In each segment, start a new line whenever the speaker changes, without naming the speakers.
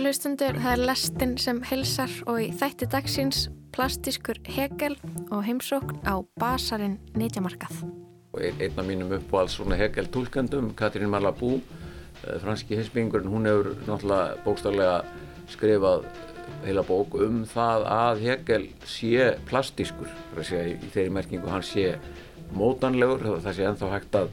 Kæra hlustundur, það er lestin sem hilsar og í þætti dagsins plastískur hegel og heimsókn á basarinn nýtjamarkað.
Einn af mínum uppáhalds svona hegel tólkandum, Katrín Malabú, eh, franski hinsbyggingurinn, hún hefur náttúrulega bókstarlega skrifað heila bók um það að hegel sé plastískur, í þeirri merkingu hann sé mótanlegur, það sé ennþá hægt að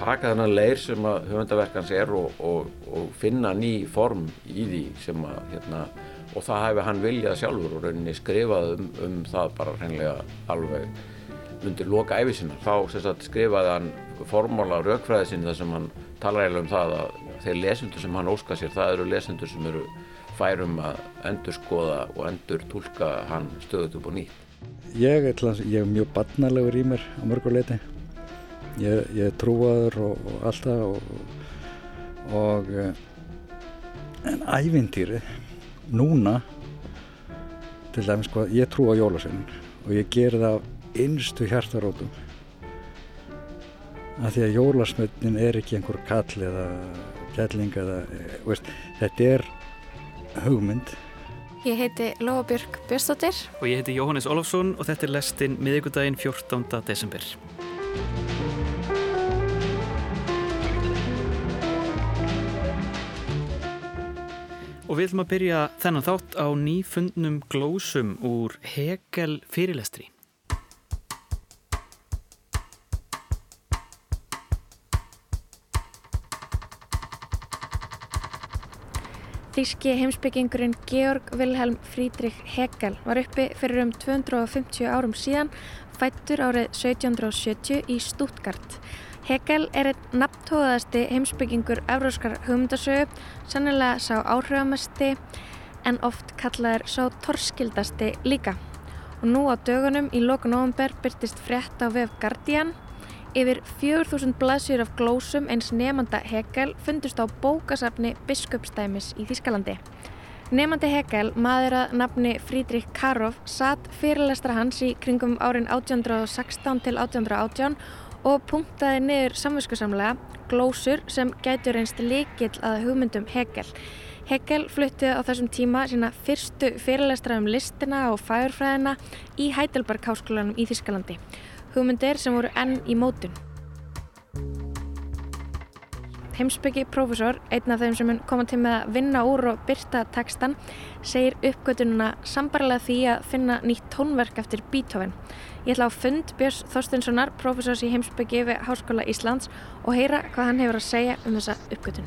taka þennan leir sem að höfundaverkans er og, og, og finna ný form í því sem að hérna, og það hefði hann viljað sjálfur og rauninni skrifað um, um það bara hreinlega alveg undir loka æfisinnar. Þá sagt, skrifaði hann formála raukfræði sinni þar sem hann talar eiginlega um það að þeir lesendur sem hann óskar sér, það eru lesendur sem eru færum að endur skoða og endur tólka hann stöðut upp og nýtt.
Ég er, ég er mjög barnalegur í mér á mörguleiti ég, ég trúaður og, og allt það og, og eh, en ævintýri núna til dæmis sko, ég trú á jólasveinin og ég ger það af einstu hjartarótum. Af því að jólasveinin er ekki einhver kall eða kelling eða eh, veist, þetta er hugmynd.
Ég heiti Lóabjörg Björnstóttir
og ég heiti Jóhannes Olofsson og þetta er lestinn miðugudaginn 14. desember Og við ætlum að byrja þennan þátt á nýfundnum glósum úr Hegel fyrirlestri.
Þíski heimsbyggingurinn Georg Wilhelm Friedrich Hegel var uppi fyrir um 250 árum síðan, fættur árið 1770 í Stuttgart. Hegel er einn nafntóðasti heimsbyggingur evróskar hugmyndasögu, sannilega sá áhrifamesti en oft kallaður sá torskildasti líka. Og nú á dögunum í loku november byrtist frétt á vef Guardian. Yfir 4000 blaðsýr af glósum eins nefnda Hegel fundust á bókasafni Biskupstæmis í Þískalandi. Nefnandi Hegel, maður að nafni Frídrik Karoff, satt fyrirlestra hans í kringum árin 1816 til 1818 og punktaði niður samvinskusamlega glósur sem gætur einst líkil að hugmyndum Hegel. Hegel flutti á þessum tíma sína fyrstu fyrirlestraðum listina og fæurfræðina í Heidelberg háskólanum í Þískalandi. Hugmyndir sem voru enn í mótun. Heimsbyggi profesor, einn af þeim sem koma til með að vinna úr og byrta tekstan, segir uppgötununa sambarlega því að finna nýtt tónverk eftir Beethoven. Ég ætla á fund Björns Þorstinssonar, profesors í heimsbyggi við Háskóla Íslands og heyra hvað hann hefur að segja um þessa uppgötun.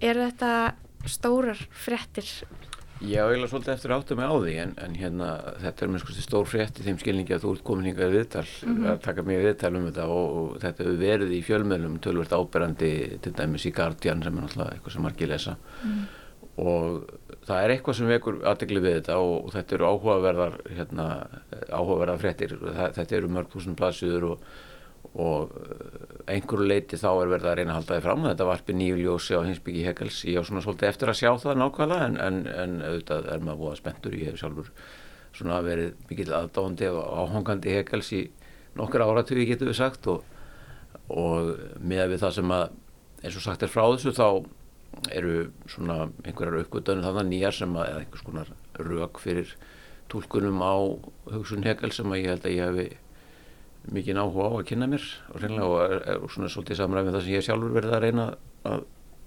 Er þetta stórar frettir
Já, ég laði svolítið eftir áttu mig á því en, en hérna þetta er með sko stór frétt í þeim skilningi að þú ert komin hingað viðtal mm -hmm. að taka mig viðtal um þetta og, og þetta hefur verið í fjölmjölum tölvert áberandi til dæmis í Guardian sem er náttúrulega eitthvað sem margir lesa mm -hmm. og það er eitthvað sem vekur aðdegli við þetta og, þetta eru áhugaverðar hérna, áhugaverðar fréttir. Þetta eru mörg þúsund plassiður og og eh, einhverju leiti þá er verið að reyna að halda þið fram þetta varpi nýju ljósi á hinsbyggi Hegels. Ég á svona svolítið eftir að sjá það nákvæmlega en, en, en auðvitað er maður búið spenntur. Ég hef sjálfur svona verið mikill aðdáðandi og áhangandi Hegels í nokkur áratugji getur við sagt og, og með við það sem að eins og sagt er frá þessu þá eru svona einhverjar aukvöldanir þannig nýjar sem að eða einhvers konar rauk fyrir tólkunum á hugsun Hegels sem að ég held að ég hefi mikið áhuga á að kynna mér og reynilega og er, er svona svolítið samræð með það sem ég sjálfur verið að reyna að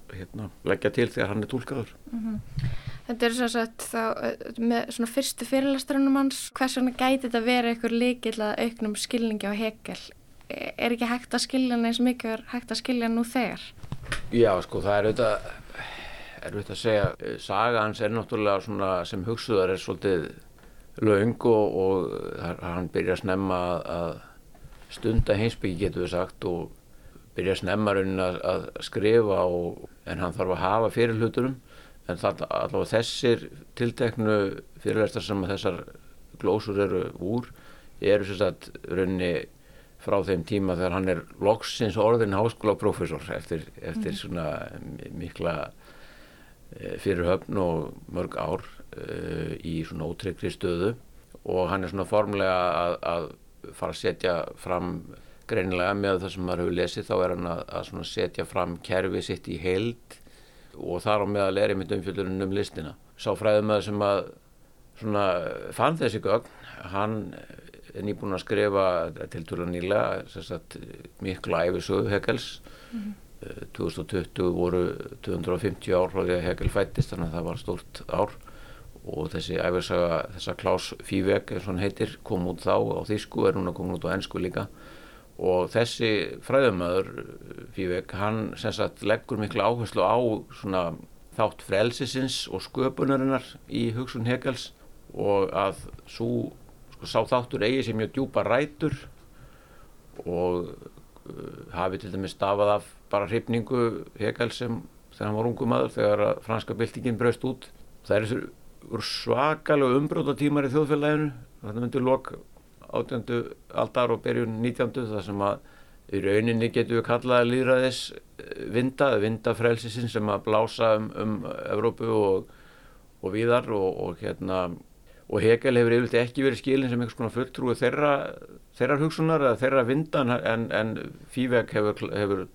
hérna, leggja til þegar hann er tólkaður.
Mm -hmm. Þetta er svona þá með svona fyrstu fyrirlasturinn hans, hvers vegna gæti þetta verið eitthvað líkil að auknum skilningi á hegel? Er ekki hægt að skilja hann eins mikið hægt að skilja nú þegar?
Já, sko, það er auðvitað er auðvitað að segja, saga hans er náttúrulega svona sem hugsuðar er svolítið laung og, og hann byrja að snemma að stunda heimsbyggi getur við sagt og byrja snemmarinn að, að skrifa og, en hann þarf að hafa fyrir hlutunum en það, allavega þessir tilteknu fyrirlæstar sem þessar glósur eru úr eru sagt raunni frá þeim tíma þegar hann er loksins orðin háskólaprofessor eftir, eftir mm. svona mikla e, fyrirhöfn og mörg ár e, í svona ótryggri stöðu og hann er svona formlega að, að fara að setja fram greinilega með það sem maður hefur lesið þá er hann að, að setja fram kerfi sitt í heild og þar á meðal er einmitt umfjöldunum um listina. Sá fræðum að sem að svona, fann þessi gögn, hann er nýbúin að skrifa til túra nýlega sagt, miklu æfisögu Hegels. Mm -hmm. 2020 voru 250 ár frá því að Hegel fættist þannig að það var stórt ár. Og þessi æfirsaga, þessa Klaus Fíveg eins og hann heitir, kom út þá á þýsku, er núna komin út á ennsku líka. Og þessi fræðumöður Fíveg, hann sem sagt leggur miklu áherslu á svona þátt frelsisins og sköpunarinnar í hugsun Hegels og að svo sko, sá þáttur eigi sem mjög djúpa rætur. Og hafi til dæmis stafað af bara hrifningu Hegels sem þegar hann var ungum aður þegar franska byltingin braust út. Það er þessu svakalega umbróta tímar í þjóðfélaginu. Þetta myndur lok átjöndu aldar og berjun nítjöndu þar sem að í rauninni getur við kallaði líðræðis eh, vinda, vindafrelsisinn sem að blása um, um Evrópu og, og víðar og, og hérna og Hegel hefur yfirlega ekki verið skilin sem einhvers konar fulltrúi þeirra, þeirra hugsunar eða þeirra vindan en, en Fíveg hefur, hefur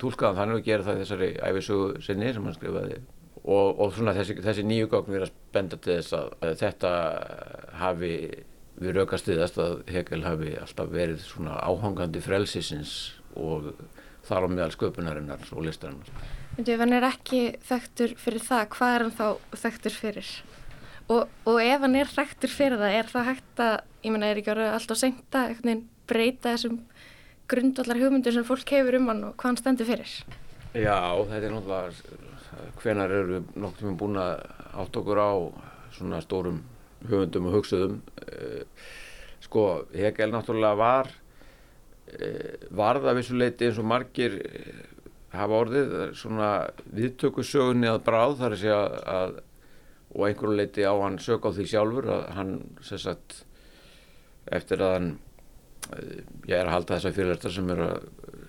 tólkað þannig að gera það þessari æfisugu sinni sem hann skrifaði og, og svona þessi, þessi nýju gögn verið að benda til þess að, að þetta hafi við raukast við þess að Hegel hafi alltaf verið svona áhangandi frelsisins og þar á meðal sköpunarinnar og listarinnar.
Þú ef hann er ekki þekktur fyrir það, hvað er hann þá þekktur fyrir? Og, og ef hann er þekktur fyrir það, er það hægt að, ég menna, er ekki orðið alltaf senkt að breyta þessum grundvallar hugmyndur sem fólk hefur um hann og hvað hann stendur fyrir?
Já, þetta er náttúrulega hvenar eru við nokkur með búin að átt okkur á svona stórum höfundum og hugsuðum eh, sko Hegel náttúrulega var eh, varða vissuleiti eins og margir eh, hafa orðið svona viðtökusögunni að bráð þar að segja að og einhverju leiti á hann sög á því sjálfur að hann sem sagt eftir að hann ég er að halda þessa fyrirlæstar sem er að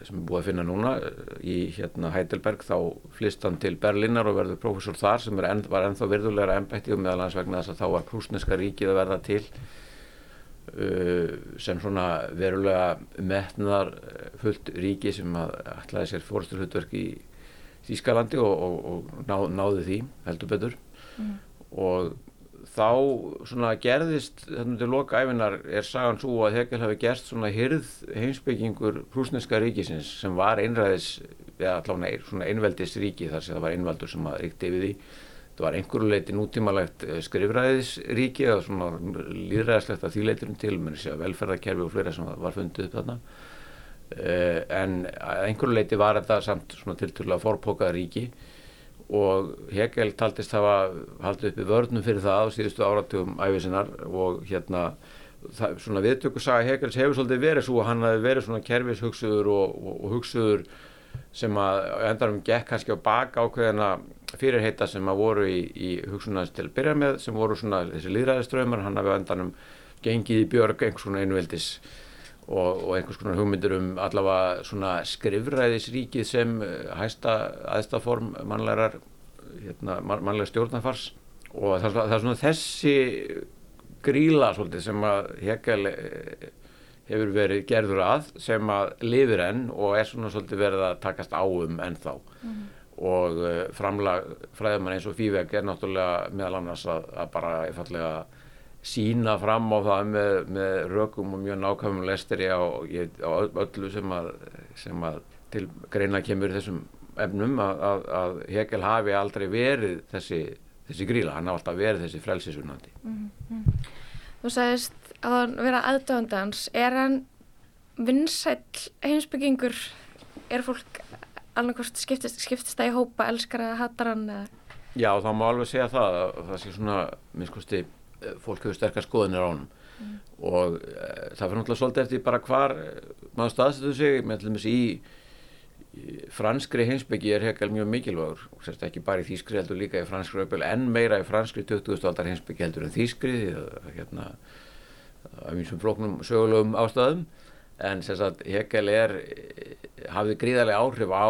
sem er búið að finna núna eh, í hérna Heidelberg þá flist hann til Berlínar og verður profesor þar sem en, var ennþá virðulegra ennbætti og meðal hans vegna þess að þá var prúsneska ríkið að verða til uh, sem svona verulega metnar eh, fullt ríki sem að ætlaði sér fórsturhutverk í Þískalandi og, og, og ná, náði því heldur betur mm. Og þá svona gerðist þannig til loka æfinar er sagan svo að Hegel hafi gerst svona hyrð heimsbyggingur prúsneska ríkisins sem var einræðis eða allavega svona einveldis ríki þar sem það var einvaldur sem að ríkti yfir því. Það var einhverju leiti nútímalegt eh, skrifræðisríki eða svona líðræðislegt að því leitirum til með þess að velferðarkerfi og fleira sem var fundið upp þarna. Eh, en einhverju leiti var þetta samt svona tilturlega forpókað ríki og Hegel taldist hafa haldið upp í vörnum fyrir það á síðustu áratugum æfisinnar og hérna það, svona viðtökursaga Hegels hefur svolítið verið svo hann hafi verið svona kerfishugsuður og, og, og hugsuður sem að endarum gekk kannski á baka ákveðina fyrirheita sem að voru í, í hugsunarins til að byrja með sem voru svona þessi líðræðiströymar hann hafi endanum gengið í björg einhvers svona einveldis og, og einhvers konar hugmyndir um allavega svona skrifræðisríkið sem eh, hæsta aðstaform mannlegar hérna, mannlega stjórnarfars og það, það er svona þessi gríla svolítið sem að Hegel eh, hefur verið gerður að sem að lifir enn og er svona svolítið verið að takast á um ennþá mm. og uh, framlag fræðumann eins og Fíveg er náttúrulega meðal annars að, að bara einfallega sína fram á það með, með rökum og mjög nákvæmum lesteri á, á öllu sem að, sem að til greina kemur þessum efnum að, að, að Hegel hafi aldrei verið þessi, þessi gríla, hann hafi alltaf verið þessi frelsisunandi. Mm -hmm.
Þú sagðist að hann vera aðdöndans, er hann vinsæl heimsbyggingur, er fólk annarkost skiptist, skiptist það í hópa, elskar að hattar hann? Eða?
Já, þá má alveg segja það, það sé svona, minnskosti, fólk hefur sterkast skoðinir á hann mm. og e, það fyrir náttúrulega svolítið eftir bara hvar eh, maður staðstöðu sig með allmis í, í franskri heimsbyggi er Hegel mjög mikilvægur og sérst ekki bara í þýskri heldur líka í franskri öpil en meira í franskri 20. aldar heimsbyggi heldur en þýskri hérna af eins og floknum sögulegum ástæðum en sérst að Hegel er hafði gríðarlega áhrif á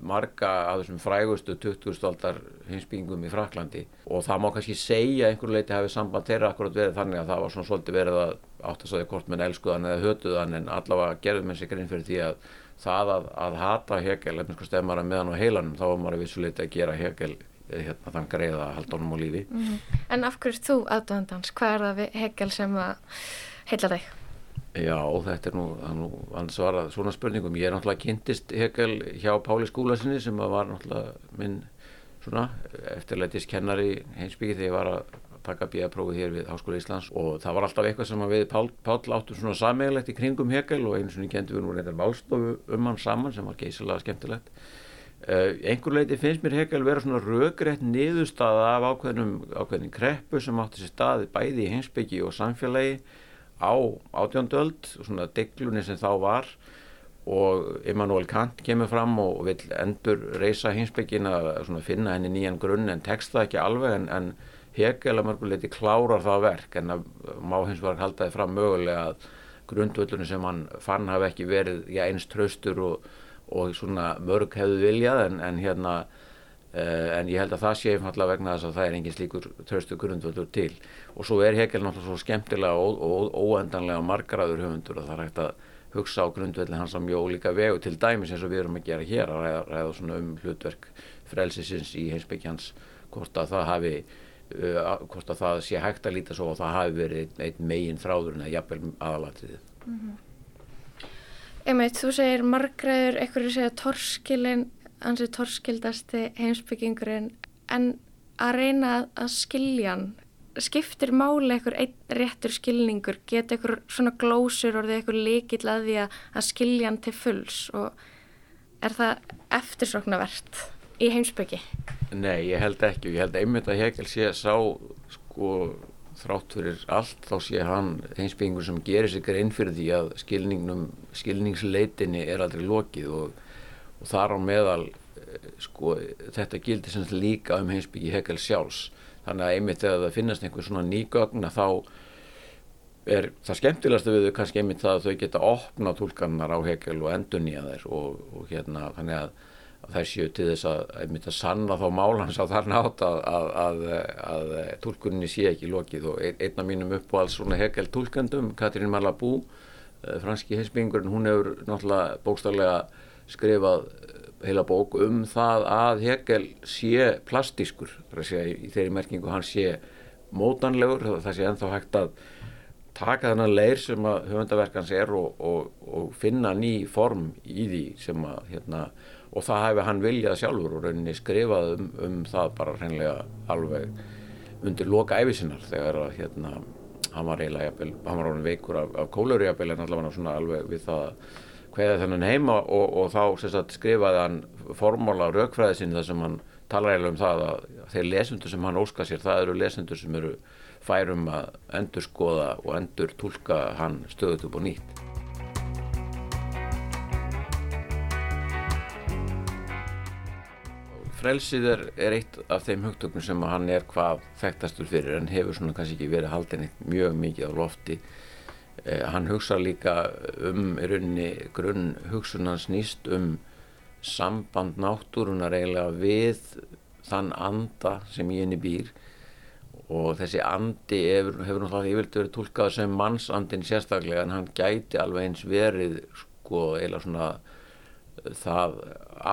marga af þessum frægustu 20. aldar hinsbyggingum í Fraklandi og það má kannski segja einhverju leiti hafi samband þeirra akkurat verið þannig að það var svona svolítið verið að átt að sagja hvort menn elskuðan eða hötuðan en allavega gerðum menn sig grein fyrir því að það að, að hata Hegel, ef einhver stemmar að meðan á heilanum þá var maður vissuleiti að gera Hegel eh, hérna þann greiða að halda honum á lífi.
Mm -hmm. En af hverju þú aðdöndans? Hvað er það Hegel sem að heila þig?
Já, þetta er nú, nú ansvarað svona spurningum. Ég er náttúrulega kynntist Hegel hjá Páli skúlasinni sem var náttúrulega minn svona eftirleitis kennari heimsbyggi þegar ég var að taka bíaprófið hér við Háskóla Íslands og það var alltaf eitthvað sem við Pál, Pál áttum svona sameigilegt í kringum Hegel og einu svona kentum við nú reyndar válstofu um hann saman sem var geysilega skemmtilegt. Uh, einhver leiti finnst mér Hegel vera svona röggrétt niðurstaða af ákveðnum, ákveðnum kreppu sem átti sér staði bæði í heimsbyggi og samfélagi á átjóndöld og svona deglunni sem þá var. Og Immanuel Kant kemur fram og vil endur reysa hinsbyggin að finna henni nýjan grunn en tekst það ekki alveg en, en Hegel að mörguleiti klárar það verk. En að má hins vegar haldaði fram mögulega að grundvöldunum sem hann fann hafi ekki verið já, eins traustur og, og svona mörg hefðu viljað en, en hérna en ég held að það sé einfallega vegna þess að það er engin slíkur tröstu grundvöldur til. Og svo er Hegel náttúrulega svo skemmtilega og, óendanlega margraður höfundur og það er hægt að hugsa á grundvöldi hans á mjög ólíka vegu. Til dæmis eins og við erum að gera hér að ræða, ræða svona um hlutverk frelsisins í heimsbyggjans hvort að það hafi uh, hvort að það sé hægt að líta svo og það hafi verið einn megin þráður en að jafnvel aðalatriðið. Mm
-hmm. Emið, þú segir margraður, eitthvað segja torskilin ansið torskildasti heimsbyggingurinn en að reyna að skilja hann skiptir máli eitthvað einn réttur skilningur geta eitthvað svona glósur orðið eitthvað líkill að því að skilja hann til fulls og er það eftirsoknavert í heimsbyggi?
Nei, ég held ekki og ég held einmitt að Hegel sé sá sko þrátt fyrir allt þá sé hann heimsbyggingur sem gerir sig grein fyrir því að skilningsleitinni er aldrei lokið og og þar á meðal eh, sko, þetta gildir sem líka um heimsbyggi Hegel sjálfs. Þannig að einmitt þegar það finnast einhver svona nýgögn þá er það skemmtilegast við þau kannski einmitt það að þau geta opna tólkannar á Hegel og endur nýja þær og, og hérna þannig að, að þær séu til þess að einmitt að sanna þá málans á þar nátt að, að, að tólkunni sé ekki lokið. Og ein, einn af mínum uppáhalds svona Hegel tólkandum Katrín Malabú eh, franski heimsbyggingurinn hún hefur náttúrulega bókstarlega skrifað eh, heila bók um það að Hegel sé plastískur í þeirri merkingu hann sé mótanlegur, það sé enþá hægt að taka þennan leir sem að höfundaverkans er og, og, og finna ný form í því sem að hérna, og það hefði hann viljað sjálfur og rauninni skrifað um, um það bara hreinlega alveg undir loka æfisinnar þegar að hérna, hann var eiginlega hann var veikur af, af kólurjabel en allavega svona alveg við það að hvaða þennan heima og, og þá sagt, skrifaði hann formóla á raukfræði sinni þar sem hann talar eiginlega um það að þeir lesendur sem hann óska sér það eru lesendur sem eru færum að endur skoða og endur tólka hann stöðut upp og nýtt. Frelsið er, er eitt af þeim hugtöknum sem hann er hvað þekktastur fyrir en hefur svona kannski ekki verið haldin mjög mikið á lofti hann hugsa líka um í rauninni grunn hugsunans nýst um samband náttúrunar eiginlega við þann anda sem í henni býr. Og þessi andi hefur, hefur náttúrulega yfirlt verið tólkað sem mannsandin sérstaklega en hann gæti alveg eins verið sko eiginlega svona eh, það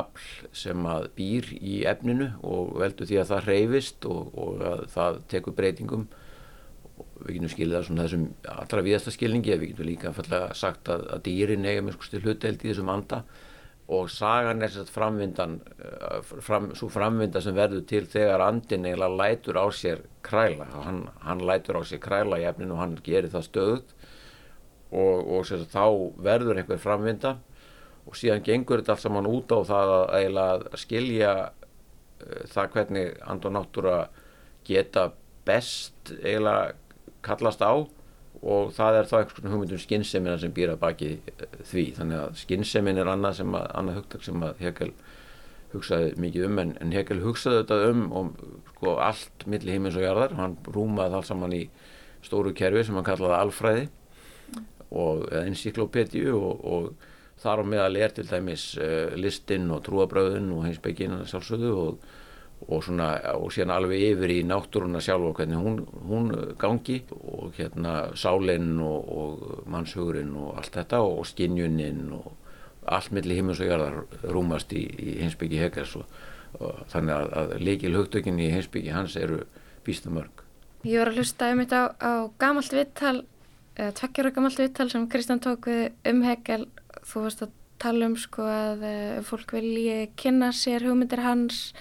afl sem að býr í efninu og veldu því að það reyfist og, og að það tekur breytingum við getum skilðið það svona þessum allra viðasta skilningi við getum líka fallega sagt að, að dýrin eiga með sko hluteld í þessum anda. Og sagan er þess að framvindan eh, fram, svo framvinda sem verður til þegar andin eiginlega lætur á sér kræla. Hann, hann lætur á sér kræla í efninu og hann gerir það stöðut og, og sagt, þá verður einhver framvinda. Og síðan gengur þetta allt saman út á það að eiginlega skilja uh, það hvernig and og náttúra geta best eiginlega kallast á og það er þá einhvern hugmyndum skynnsemina sem býr að baki eh, því. Þannig að skynnsemin er annað, að, annað hugtak sem að Hegel hugsaði mikið um en, en Hegel hugsaði þetta um og sko allt millir heimins og jarðar. Hann rúmaði það saman í stóru kerfi sem hann kallaði alfræði og encyklopedíu og, og þar á meðal er til dæmis uh, listinn og trúabröðin og heimsbyggina sjálfsögðu og, og, svona, og síðan alveg yfir í náttúruna sjálf og hvernig hún, hún gangi og hérna sálinn og, og mannshugurinn og allt þetta og skinjunin og allt millir himmins og jarðar rúmast í, í heimsbyggi Hegers og, og þannig að, að leikil hugtökin í heimsbyggi hans eru býstumörg.
Ég var að hlusta um þetta á, á gamalt vittal, eða tveggjara gamalt vittal sem Kristján tók við um Hegel. Þú varst að tala um sko að uh, fólk vilji kynna sér hugmyndir hans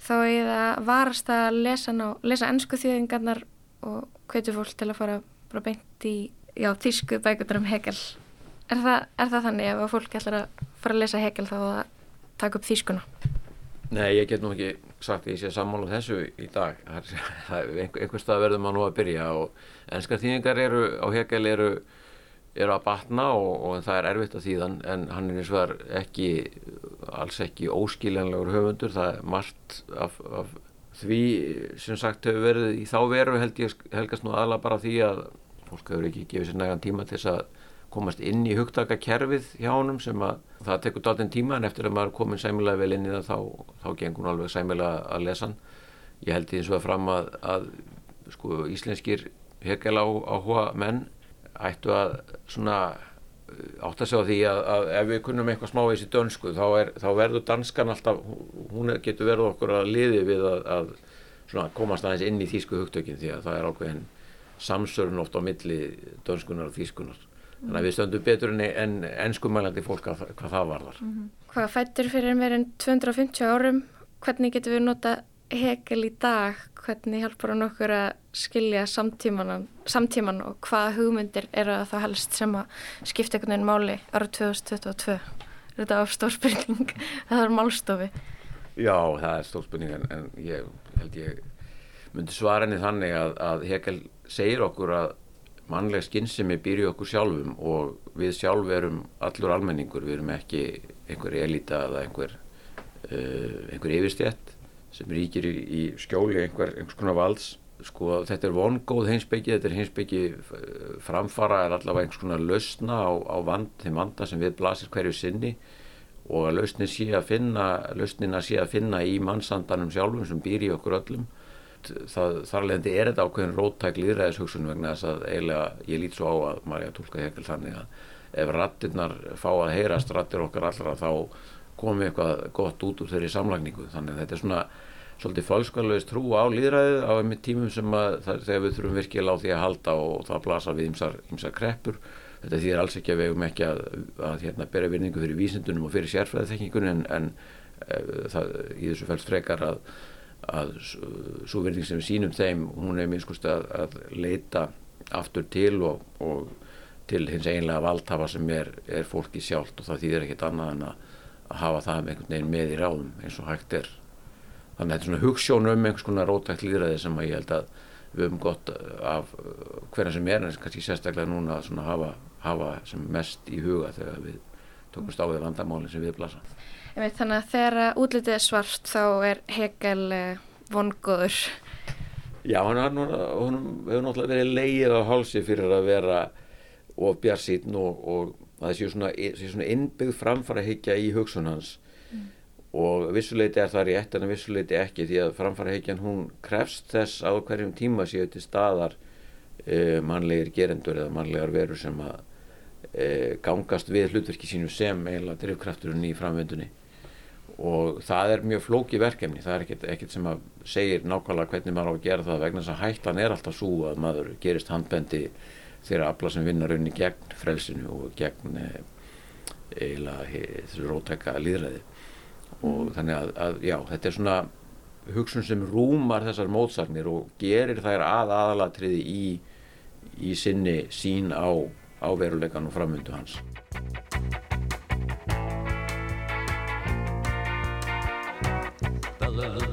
þá er það varast að lesa, lesa ennsku þýðingarnar og hvetu fólk til að fara bara beint í já, þísku bækundar um Hegel. Er það, er það þannig ef fólk ætlar að fara að lesa Hegel þá að taka upp þýskuna?
Nei, ég get nú ekki sagt að ég sé sammála þessu í dag. Það er einhver stað verður maður nú að byrja og ennskar þýðingar eru á Hegel eru, eru að batna og, og það er erfitt að þýðan en hann er eins og það er ekki, alls ekki óskiljanlegur höfundur. Það er margt af, af því sem sagt hefur verið í þá veru held ég helgast nú aðla bara því að fólk hefur ekki gefið sér nægan tíma til þess að komast inn í hugtakakerfið hjá honum sem að það tekur dálten tíma en eftir að maður er komin sæmilega vel inn í það þá, þá gengur hún alveg sæmilega að lesa hann. Ég held því eins og að fram að, að sko, íslenskir hegel á, áhuga menn ættu að svona átt að segja því að, að ef við kunnum eitthvað smá í dönsku þá, er, þá verður danskan alltaf, hún getur verið okkur að liði við að, að komast aðeins inn í þýsku hugtökin því að það er ákveðin samsörun oft á milli dönskunar og þýskunar þannig að við stöndum betur en ennskumælandi fólk að, hvað það varðar. Mm -hmm.
Hvað fættur fyrir meirinn 250 árum, hvernig getur við nota hegel í dag, hvernig hjálpar hann okkur að skilja samtíman, samtíman og hvaða hugmyndir eru það þá helst sem að skipta einhvern veginn máli ára 2022? Er þetta of stór spurning? það er málstofi.
Já, það er stór spurning en, en ég held ég myndi svara henni þannig að, að hegel segir okkur að mannleg skinnsemi býr í okkur sjálfum og við sjálf erum allur almenningur, við erum ekki einhver elita eða einhver, uh, einhver yfirstjætt sem ríkir í, í skjóli einhver, einhvers konar valds. Sko þetta er vongóð heimsbyggi, þetta er heimsbyggi framfara er allavega einhvers konar lausna á, á vand, þeim vanda sem við blasir hverju sinni og að lausnin sé að finna, lausnina sé að finna í mannsandanum sjálfum sem býr í okkur öllum það, þar leðandi er þetta ákveðin róttæk líðræðishugsun vegna þess að eiginlega ég lít svo á að Marja tólka Hegel þannig að ef rattirnar fá að heyrast rattir okkar allra þá komum við eitthvað gott út úr þeirri samlagningu. Þannig að þetta er svona svolítið fölskalauðist trú á líðræðið á einmitt tímum sem að þegar við þurfum virkilega á því að halda og það blasa við ymsar kreppur. Þetta þýðir alls ekki að við hefum ekki að, að hérna, bera virningu fyrir vísindunum og fyrir sérfræðiþekkingunum en, en e, það, í þessu fælst frekar að að svo verðing sem við sínum þeim hún er minnskust að, að leita aftur til og, og til hins einlega valdhafa sem er, er fólki sjálft og það þýðir ekkert annað en að hafa það einhvern veginn með í ráðum eins og hægt er þannig að þetta er svona hugssjón um einhvers konar rótækt líðræði sem að ég held að við höfum gott af hverja sem er en kannski sérstaklega núna að hafa, hafa sem mest í huga þegar við tókumst á því vandamálinn sem við blasa
Þannig að þegar útlitið er svart þá er Hegel eh, vongóður.
Já, hann hefur náttúrulega verið leið á hálsi fyrir að vera of bjarsýtn og, og það sé svona, svona innbyggð framfara higgja í hugsun hans mm. og vissuleiti er það rétt en vissuleiti ekki því að framfara higgjan hún krefst þess á hverjum tíma séu til staðar e, mannlegir gerendur eða mannlegar verur sem að e, gangast við hlutverki sínu sem eiginlega drivkrafturinn í framvendunni og það er mjög flóki verkefni, það er ekkert, ekkert sem að segir nákvæmlega hvernig maður á að gera það vegna þess að hættan er alltaf svo að maður gerist handbendi þegar afla sem vinnar unni gegn frelsinu og gegn eh, eiginlega þessu rótækka líðræði og mm. þannig að, að já, þetta er svona hugsun sem rúmar þessar mótsagnir og gerir þær að aðalatriði í, í sinni sín á, á veruleikan og framöndu hans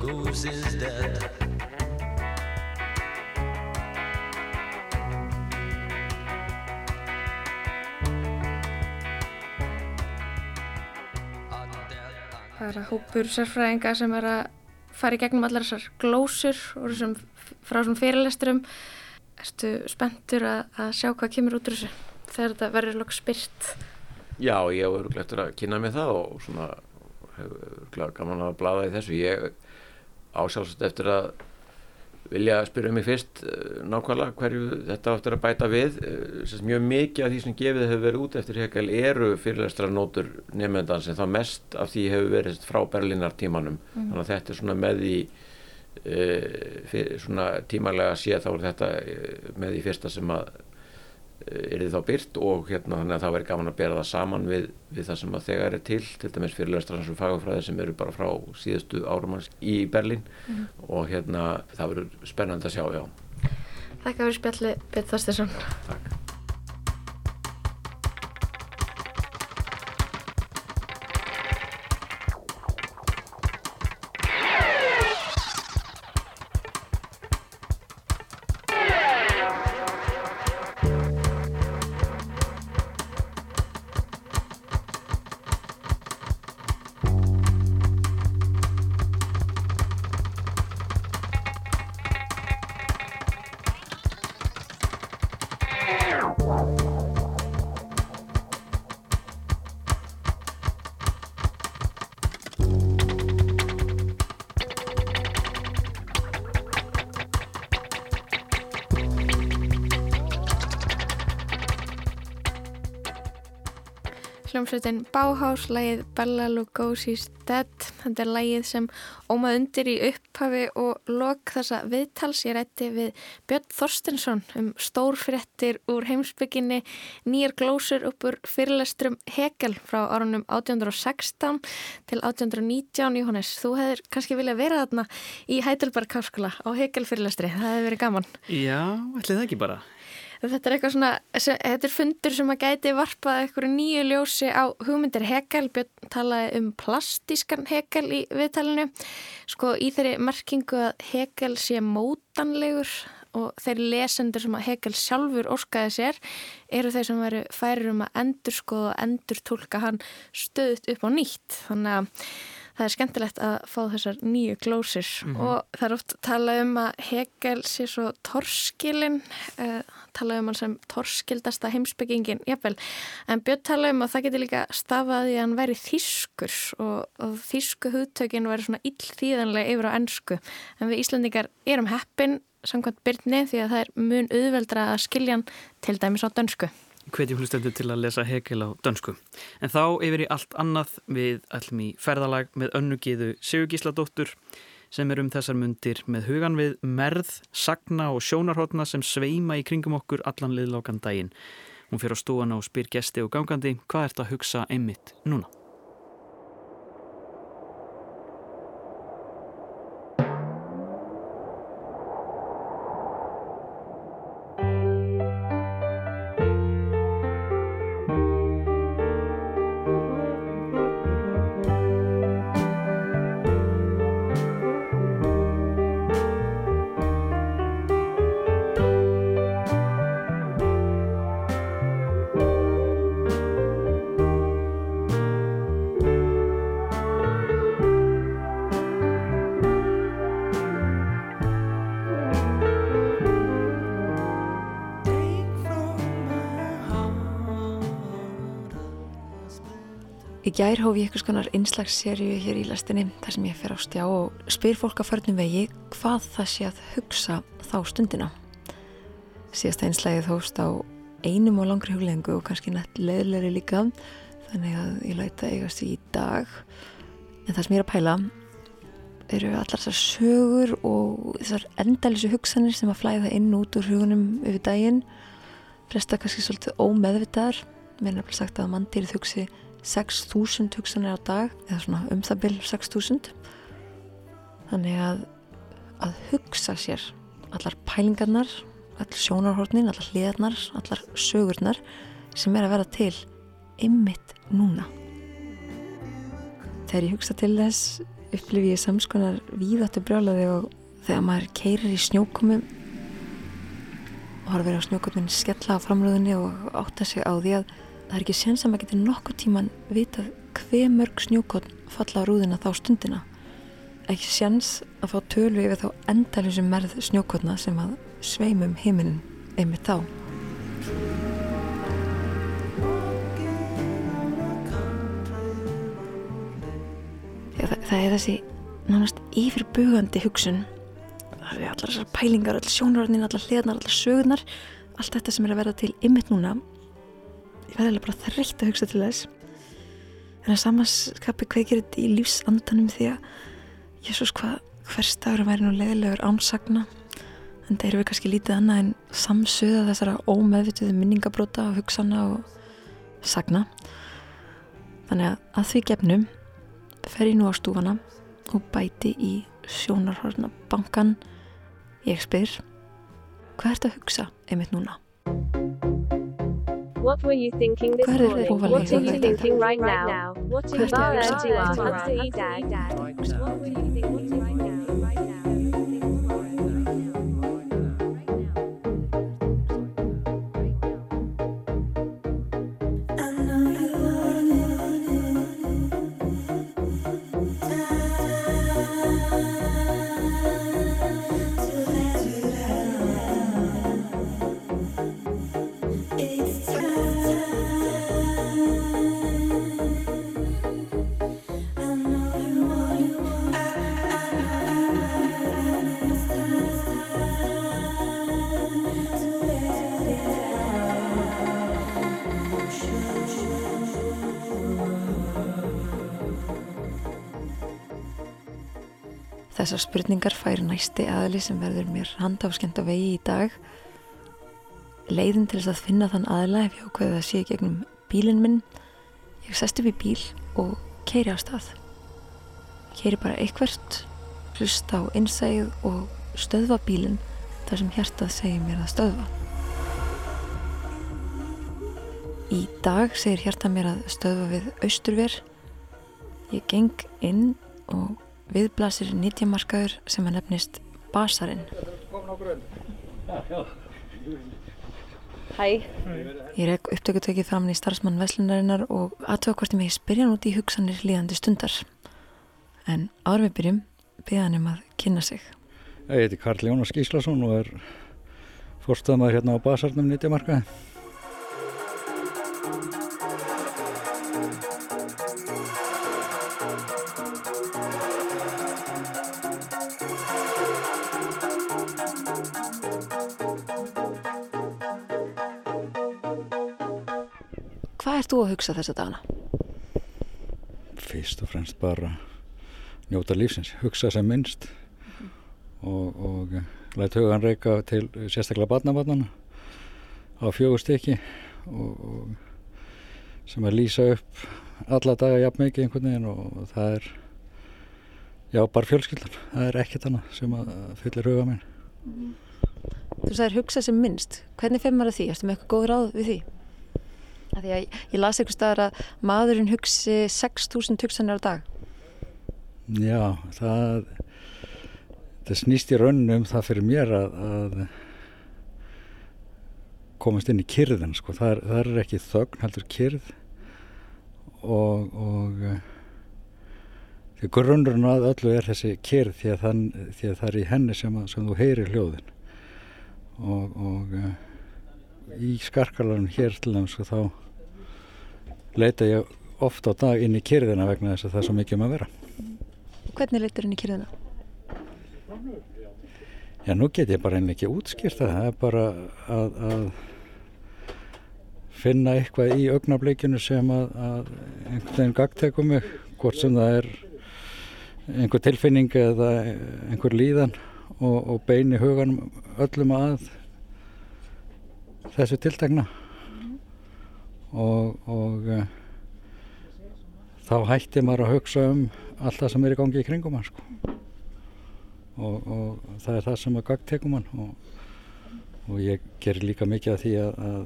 goose is dead.
Það er að hópur sérfræðinga sem er að fara í gegnum allar þessar glósur og þessum, frá þessum fyrirlesturum. Erstu spenntur að, að sjá hvað kemur út úr þessu þegar þetta verður lók spyrt?
Já, ég hef öruglega eftir að kynna mig það og svona hefur öruglega gaman að blaða í þessu. Ég ásálsast eftir að vilja spyrja mig fyrst uh, nákvæmlega hverju þetta áttur að bæta við. Uh, mjög mikið af því sem gefið hefur verið út eftir Hegel eru fyrirlestra nótur nefndans en það mest af því hefur verið frá Berlínartímanum. Mm. Þannig að þetta er svona með í uh, fyrir, svona tímalega sé þá er þetta með í fyrsta sem að er þið þá byrt og hérna þannig að það verður gaman að bera það saman við, við það sem að þegar er til til dæmis fyrirlestra eins og fagafræði sem eru bara frá síðustu árumanns í Berlín. Mm. og hérna það verður spennand að sjá, já.
Takk fyrir spjalli, Björn Þorstinsson
Takk
hljómsveitin Bauhaus, lægið Bella Lugosi's Dead. Þetta er lægið sem ómað undir í upphafi og lok þessa viðtals. Ég rætti við Björn Þorstinsson um stórfréttir úr heimsbygginni, nýjar glósur upp úr fyrirlestrum Hegel frá árunum 1816 til 1819. Jóhannes, þú hefur kannski viljað vera þarna í Heidelberg Háskóla á Hegel fyrirlestri. Það hefur verið gaman.
Já, ætlið það ekki bara
þetta er eitthvað svona, þetta er fundur sem að gæti varpað eitthvað nýju ljósi á hugmyndir Hegel, Björn talaði um plastískan Hegel í viðtalinu. Sko í þeirri merkingu að Hegel sé mótanlegur og þeir lesendur sem að Hegel sjálfur orskaði sér eru þeir sem veru færir um að endur skoða og endur tólka hann stöðut upp á nýtt. Þannig að það er skemmtilegt að fá þessar nýju glósir. Mm -hmm. og það er oft talað um að Hegel sé svo torskilinn uh, talað um hann sem torskildasta heimsbyggingin, jafnvel. En Björn talað um að það getur líka stafaði að hann væri þýskur og, og þýsku hugtökin væri svona illþýðanlega yfir á ennsku en við Íslandingar erum heppin samkvæmt byrni því að það er mun auðveldra að skilja hann til dæmis á dönsku
hvetjum hlustendur til að lesa Hegel á dönsku. En þá yfir í allt annað við allum í ferðalag með önnugiðu Sigur Gísladóttur sem er um þessar mundir með hugan við merð, sagna og sjónarhóttna sem sveima í kringum okkur allan liðlákan daginn. Hún fyrir á stúana og spyr gesti og gangandi hvað ert að hugsa einmitt núna?
Hóf ég eitthvað skonar einslagsserju hér í lastinni þar sem ég fer á stjá og spyr fólk að förnum vegi hvað það sé að hugsa þá stundina. Síðast einslagið hóst á einum og langri huglengu og kannski nætt leðleri líka þannig að ég læta eigast í dag. En það sem ég er að pæla eru allar þessar sögur og þessar endalisu hugsanir sem að flæða inn út úr hugunum yfir daginn. Flesta kannski svolítið ómeðvitaðar. Mér er nefnilega sagt að manndýrið hugsi 6.000 hugsanir á dag eða svona um það byrj 6.000 þannig að að hugsa sér allar pælingarnar allar sjónarhornin, allar hliðarnar allar sögurnar sem er að vera til ymmit núna. Þegar ég hugsa til þess upplifi ég samskonar víðáttu brjálaði og þegar maður keirir í snjókomi og har verið á snjókomin skella á framröðunni og átta sig á því að það er ekki séns að maður getur nokkur tíman vitað hver mörg snjókotn falla á rúðina þá stundina. Ekki séns að fá tölu yfir þá endalusum merð snjókotna sem að sveimum heiminn einmitt þá. Já, það, það er þessi nánast yfirbugandi hugsun. Það er allar þessar pælingar, allar sjónurarnir allar hliðnar, allar sögurnar allt þetta sem er að verða til ymmit núna ég verði alveg bara þreytt að hugsa til þess. En að samanskapi kveikir þetta í lífsandanum því að Jésús hvað hvers dagur að væri nú leðilegur ánsagna en það eru við kannski lítið annað en samsöða þessara ómeðvituðu minningabróta og hugsana og sagna. Þannig að að því gefnum fer ég nú á stúfana og bæti í sjónarhorna bankan ég spyr hvað ert að hugsa einmitt núna?
What were you thinking this
Hvað
morning? What are you thinking right now? What are you
Hvað ertu
thinking right now? What were you thinking? Right now?
Þessar spurningar fær næsti aðli sem verður mér handafskend á vegi í dag. Leiðin til þess að finna þann aðla ef ég ákveði að sé gegnum bílinn minn. Ég sest upp í bíl og keiri á stað. Keiri bara eitthvert, hlusta á innsæð og stöðva bílinn þar sem hjartað segir mér að stöðva. Í dag segir hjartað mér að stöðva við austurver. Ég geng inn og viðblasir nýtjamarkaður sem að nefnist Basarinn.
Hæ,
Ég rek upptökutökið fram í starfsmann Veslunarinnar og aðtöða hvort ég megi spyrja hann út í hugsanir líðandi stundar. En áður við byrjum, beða hann um að kynna sig.
Ég heiti Karl Jónas Gíslason og er fórstöðmaður hérna á Basarnum nýttjamarkaði.
Ert þú að hugsa þessa dagana?
Fyrst og fremst bara njóta lífsins, hugsa sem minnst og, og læt hugan reyka til sérstaklega barnabarnana á fjögur stykki og, og sem að lýsa upp alla daga jafn mikið einhvern veginn og það er já bara fjölskyldan, það er ekkert annað sem að fyllir huga minn.
Þú sagðir hugsa sem minnst. Hvernig fyrir maður að því? Erstu með eitthvað góð ráð við því? Því að ég, ég las eitthvað staðar að maðurinn hugsi 6.000 hugsanir á dag.
Já, það það snýst í rauninu um það fyrir mér að, að komast inn í kyrðin sko. það, er, það er ekki þögn, heldur kyrð og, og eh, því grunnurinn að öllu er þessi kyrð því að, þann, því að það er í henni sem, að, sem þú heyrir hljóðin og, og eh, í skarkalarinn hér til sko, þá leita ég oft á dag inn í kyrðina vegna þess að það er svo mikið um að vera
Hvernig leitur inn í kyrðina?
Já, nú get ég bara einnig ekki útskýrt það. Það er bara að, að finna eitthvað í augnablikinu sem að, að einhvern veginn gagtekur mig, hvort sem það er einhver tilfinning eða einhver líðan og, og beini huganum öllum að þessu tiltekna og, og uh, þá hætti maður að hugsa um allt það sem er í gangi í kringum hann sko. Og, og það er það sem að gagtekum hann og, og ég ger líka mikið af því að, að,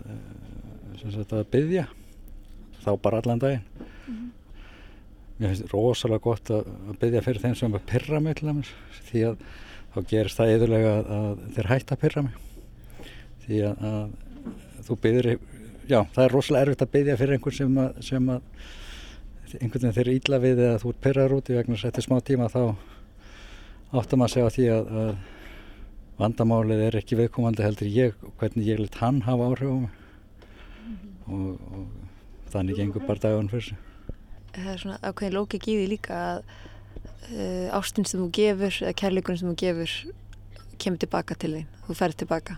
að, sagt, að byggja þá bara allan daginn. Mér finnst rosalega gott að, að byggja fyrir þeim sem að pyrra mig til dæmis því að þá gerist það eðurlega að, þeir hætta að pyrra mig því að, að þú byggir já. Það er rosalega erfitt að byggja fyrir einhvern sem að, sem að einhvern veginn þeir eru ítla við eða þú ert pyrraður út í vegna þess að eftir smá tíma þá áttum að segja á því að, að vandamálið er ekki viðkomandi heldur ég hvernig ég lit hann hafa áhrif á mig. Og, og þannig gengur bara dagun fyrir sig.
Það er svona ákveðin lókik í því líka að uh, ástin sem þú gefur eða kærleikurinn sem þú gefur kemur tilbaka til þín, þú ferð tilbaka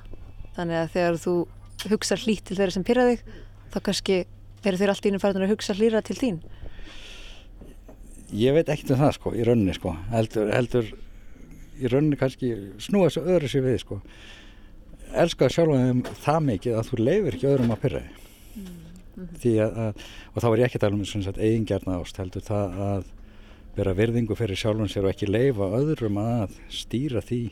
þannig að þegar þú hugsa hlýtt til þeirra sem pyrra þig þá kannski eru þeir allt í innum færðin að hugsa hlýra til þín.
Ég veit ekkert um það sko í rauninni sko. Heldur, heldur í rauninni kannski snúa þessu öðru sér við sko. Elska sjálf þeim það mikið að þú leifir ekki öðrum að pyrra þig. Því að, að og þá er ég ekki að tala um eigingjarna ást heldur það að vera virðingu fyrir sjálfum sér og ekki leifa öðrum að stýra því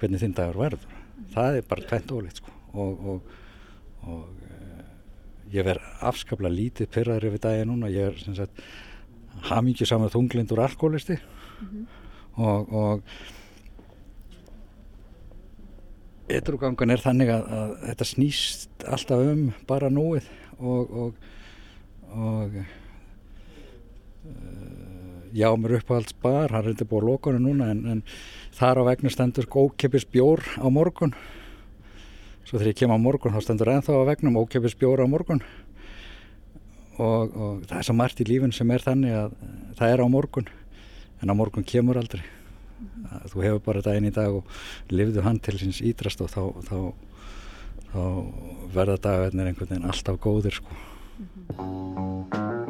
hvernig þinn dagur verður. Það er bara tvent ólíkt sko og, og, og eh, ég verð afskaplega lítið pyrraður yfir daginn núna. Ég er sem sagt hamingju saman þunglindur alkoholisti og, og Edrugangan er þannig að, að þetta snýst alltaf um bara núið og, og, og uh, já, mér uppáhalds bar, hann er þetta búið að loka hann núna en, en þar á vegna stendur ókeppis bjór á morgun svo þegar ég kem á morgun þá stendur ennþá á vegnum ókeppis bjór á morgun. Og, og það er svo margt í lífin sem er þannig að það er á morgun en á morgun kemur aldrei. Að þú hefur bara daginn í dag og lifðu hann til síns ídrast og þá, þá, þá verða dagarnir einhvern veginn alltaf góðir sko.
Life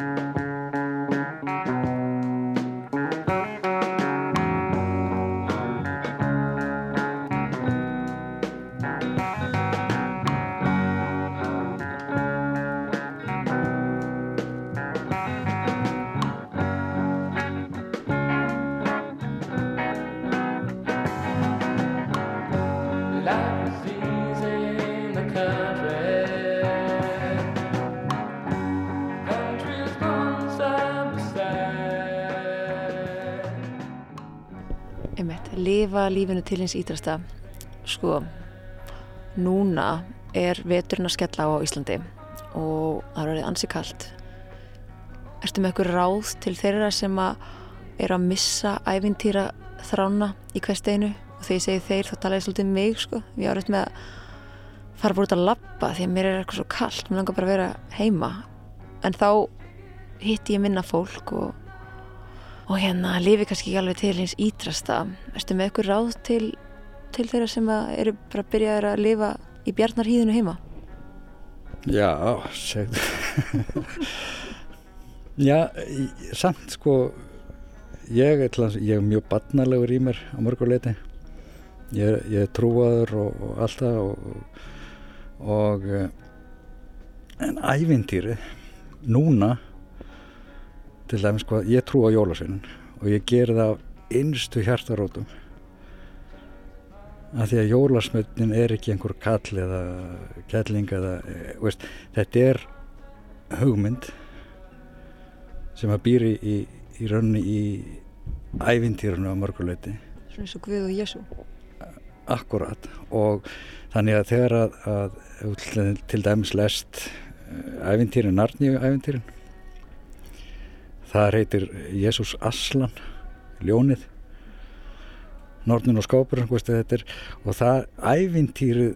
lifa lífinu til hins ídrasta sko núna er veturinn að skella á á Íslandi og það er orðið ansi kalt. Ertu með eitthvað ráð til þeirra sem að er að missa ævintýra þrána í hversteginu og þegar ég segi þeir þá tala ég svolítið um mig sko. Ég árið með að fara bara út að labba því að mér er eitthvað svo kalt. Mér langar bara að vera heima. En þá hitti ég minna fólk og og hérna lifi kannski ekki alveg til hins ítrasta erstu með eitthvað ráð til, til þeirra sem eru bara að byrja að lifa í bjarnarhýðinu heima?
Já, segðu. Já, samt sko ég dæmis- ég er mjög barnalegur í mér á mörguleiti ég, ég er trúaður og, og allt það og, og eh, en ævintýri núna til dæmis sko, ég trú á jólasveinin og ég ger það af innstu hjartarótum. Að því að jólasmötnin er ekki einhver kall eða kelling eða, eh, veist, þetta er hugmynd sem að býri í, í rauninni í ævintýrunu á mörguleiti
svona eins og Guð og Jésu
akkurat. Og þannig að þegar að, að til, til dæmis lest ævintýrin, Narníu ævintýrin það heitir Jésús Aslan ljónið. Nornin og þetta er, og það ævintýrið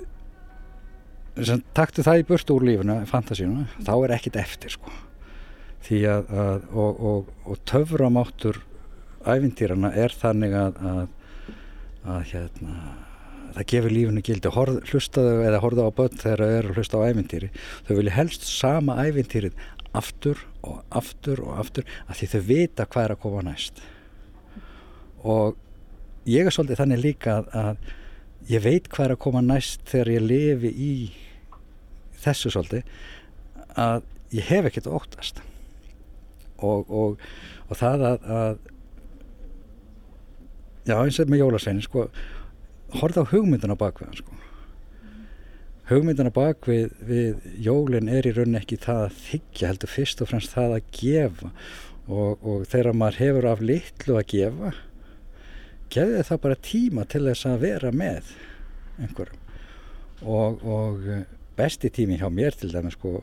sem taktu það í burtu úr lífuna fantasíuna, þá er ekkit eftir sko. því að, að og, og, og töframáttur ævintýrana er þannig að, að, að hérna það gefur lífinu gildi. Horð, hlustaðu eða horfðu á börn þegar þau eru að hlusta á ævintýri. Þau vilja helst sama ævintýrið aftur og aftur og aftur af því þau vita hvað er að koma næst. Og ég er svolítið þannig líka að, að ég veit hvað er að koma næst þegar ég lifi í þessu svolítið að ég hef ekkert óttast. Og, og, og það að, að já eins og með jólasveinin sko horfða á hugmyndina bak við hann sko hugmyndina bak við, við jólin er í rauninni ekki það að þykja heldur fyrst og fremst það að gefa. Og, og þegar maður hefur af litlu að gefa gefið það bara tíma til þess að vera með einhverjum. Og, og eh, besti tími hjá mér til dæmis sko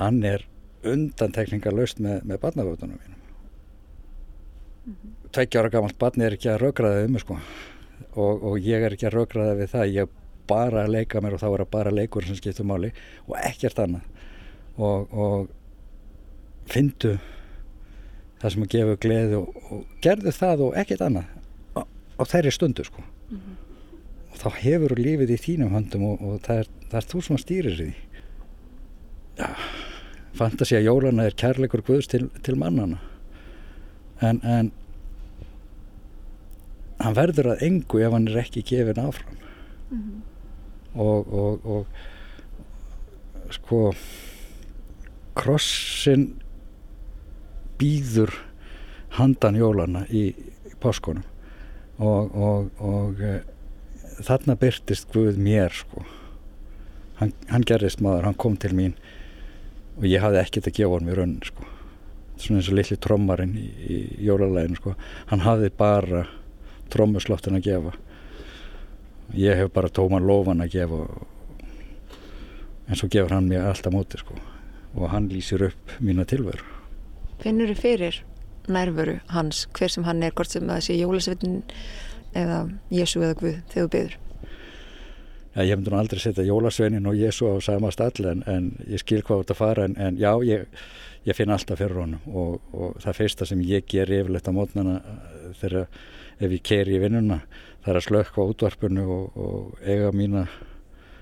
hann er undantekningar laust með, með barnavöldunum mínum. Tveggja ára gamalt barn er ekki að raukraða um sko. Og, og ég er ekki að raukraða við það. Ég bara að leika mér og þá er það bara leikur sem skiptur máli og ekkert annað. Og, og fyndu það sem að gefa gleði og, og gerðu það og ekkert annað á, á þeirri stundu sko. Og þá hefur lífið í þínum höndum og, og það, er, það er þú sem stýrir því. Já, fantasía jólana er kærleikur guðs til, til mannana en, en hann verður að engu ef hann er ekki gefin áfram og, og, og sko krossin býður handan jólana í, í páskunum. Og, og, e, þarna byrtist Guð mér sko. Hann, hann gerðist maður, hann kom til mín og ég hafði ekkert að gefa hann mér önn sko. Svona eins og litli trommarinn í, í jólalæginu sko. Hann hafði bara trommuslottin að gefa ég hef bara tóman lofan að gefa en svo gefur hann mér alltaf móti sko og hann lýsir upp mína tilveru
Finnur þið fyrir nærveru hans, hver sem hann er, hvort sem það sé jólasveitin eða Jésu eða Guð þegar þú byður?
Já, ég hef nú aldrei setja jólasveinin og Jésu á sama stall en, en ég skil hvað þetta fara en, en já, ég, ég finn alltaf fyrir honum og, og það fyrsta sem ég ger yfirleitt á mótnana þegar ef ég keri í vinnuna það er að slökka á útvarpinu og, og eiga mína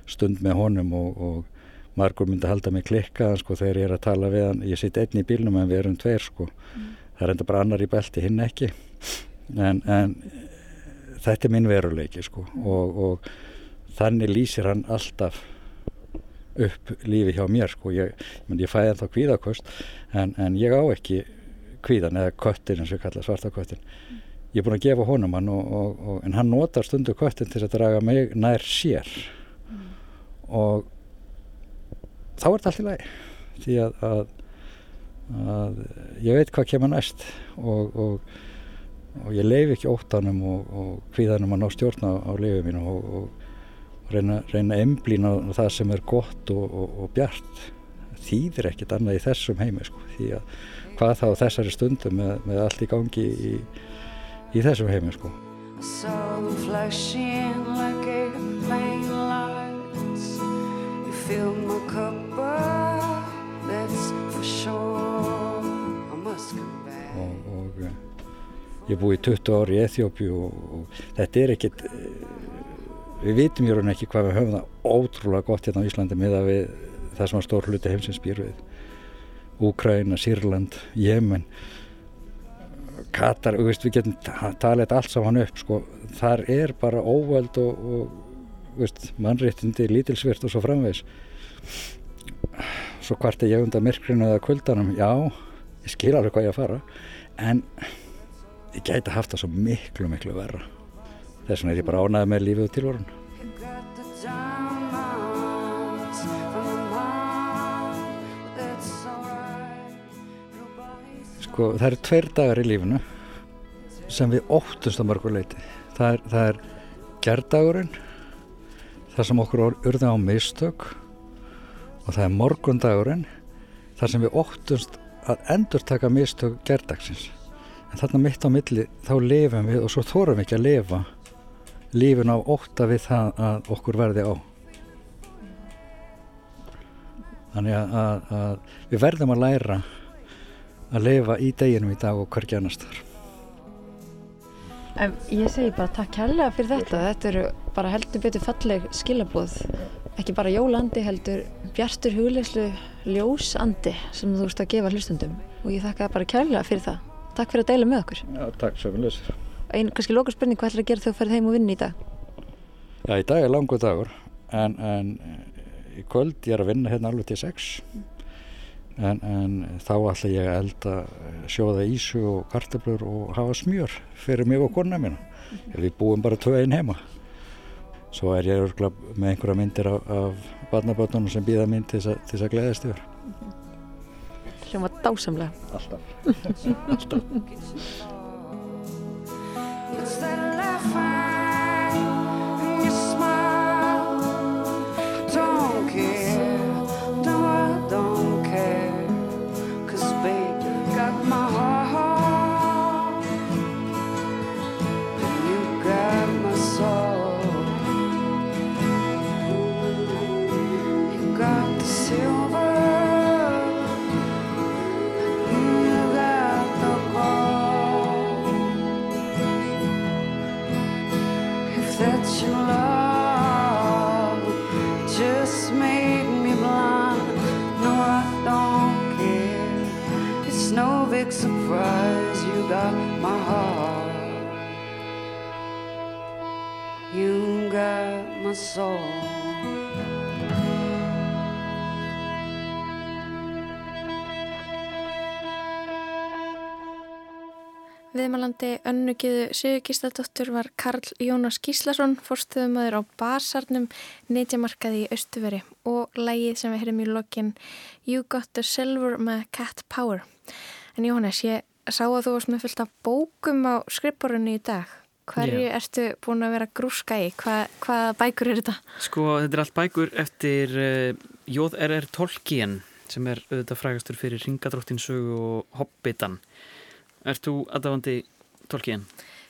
stund með honum og, og margur myndi halda mig klikkaðan sko þegar ég er að tala við hann. Ég sitt einn í bílnum en við erum tveir sko. Það er enda bara annar í belti, hinn ekki. En, en þetta er minn veruleiki sko. Og, og þannig lýsir hann alltaf upp lífi hjá mér sko. Ég, ég, fæði ennþá kvíðakost en, en ég á ekki kvíðan eða köttin eins og kalla svarta köttin. Ég er búin að gefa honum hann og, og, og, en hann notar stundu köttin til að draga mig nær sér. Og þá er þetta allt í lagi því að, að, að ég veit hvað kemur næst og, og, og ég leif ekki óttanum og, og kvíðanum að ná stjórna á lifið mínu og, og reyna, reyna emblína það sem er gott og bjart. Þýðir ekkit annað í þessum heimi sko, því að hvað þá þessari stundu með, með allt í gangi í, í þessum heimi sko. Og, og eh, ég búi 20 ár í Eþjópi og, og þetta er ekkit eh, við vitum í raun ekki hvað við höfum það ótrúlega gott hérna á Íslandi með að við það sem að stór hluti heimsins býr við. Úkraina, Sýrland, Jemen. Katar, veist, við getum ta- talið allt saman upp sko, þar er bara óvöld og, og veist, mannréttindi, lítilsvirt og svo framvegis. Svo hvart er ég undan myrkrinu eða kuldanum, já ég skil alveg hvað ég að fara. En ég gæti haft það svo miklu, miklu verra þess vegna er ég bara ánægð með lífið og.
Nobody's
sko, það eru tveir dagar í lífinu sem við óttumst á mörgur leiti það er, það er gerdagurinn þar sem okkur urðum á mistök og það er morgundagurinn þar sem við óttumst að endur taka mistök gerdagsins en þarna mitt á milli þá lifum við og svo þórum við ekki að lifa lífin á ótta við það að okkur verði á þannig að, að, að við verðum að læra að lifa í deginum í dag og hvergi annars þar
En ég segi bara takk kærlega fyrir þetta. Þetta eru bara heldur betur falleg skilabóð. Ekki bara jólandi heldur bjartur hugleyslu ljósandi sem þú ert að gefa hlustundum. Og ég þakka bara kærlega fyrir það. Takk fyrir að deila með okkur.
Já, takk sömulegis
Einn kannski loka spurning, hvað ætlar að gera þegar þú ferð heim og vinna í dag?
Já, í dag er langur dagur en, en eh, í kvöld ég er að vinna hérna alveg til sex. En, en þá ætla ég að elda eh, sjóða ísu og kartöflur og hafa smjör fyrir mig og kona mína. Við búum bara tvö einn heima. Svo er ég örgulega með einhverja myndir af, af barnabötunum sem býða mín til þess að, gleðast yfir.
Hljóma dásamlega.
alltaf
What's that? My soul.
Viðmælandi önnugiðu Sigurgísladóttur var Karl Jónas Gíslason, fórstuðumöður á Basarnum, netjamarkaði í Östuveri og lægið sem við heyrum í lokin You Got the Silver með Cat Power. En Jóhannes, ég sá að þú varst með fullt af bókum á skrifborunni í dag. Hverju
Já.
ertu búin að vera grúska í? Hva, hvaða bækur er þetta?
Sko, þetta er allt bækur eftir uh, J.R.R. Tolkien sem er auðvitað frægastur fyrir Ringadróttin sögu og Hobbitan. Ert þú aðdáðandi Tolkien?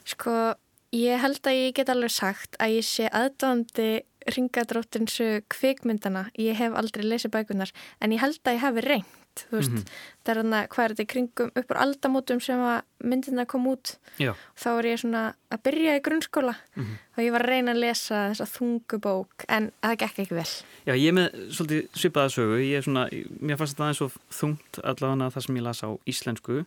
Sko, ég held að ég get alveg sagt að ég sé aðdóðandi ringadróttinsu kvikmyndana. Ég hef aldrei lesið bækunar, en ég held að ég hafi reynt. Þú veist,
Mhm.
það er hann að hvað er þetta í kringum upp úr aldamótum sem að myndina kom út.
Já.
Þá var ég svona að byrja í grunnskóla
Mhm.
og ég var að reyna að lesa þessa þungu bók, en það gekk ekki vel.
Já, ég er með svolítið svipaða sögu. Ég er svona, mér fannst þetta aðeins svo þungt allavega það sem ég las á íslensku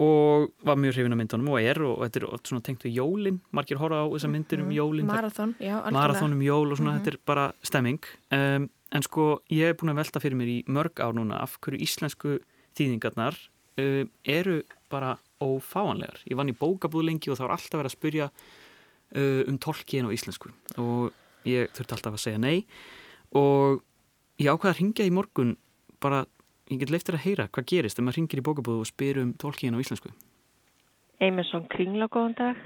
og var mjög hrifin af myndunum og er og þetta er svona tengt við jólin. Margir horfa á þessar myndir um jólin.
Marathon, já, algjörlega.
marathon um jól og svona,
Mhm.
þetta er bara stemming um, en sko ég er búin að velta fyrir mér í mörg ár núna af hverju íslensku þýðingarnar um, eru bara ófáanlegar. Ég vann í bókabúð lengi og þá er alltaf verið að spyrja uh, um tolkien á íslensku og ég þurfti alltaf að segja nei og ég ákvaða að ringja í morgun bara, ég get leiftir að heyra hvað gerist ef maður ringir í bókabúð og spyr um tolkien á íslensku.
Emerson Kringla, góðan dag.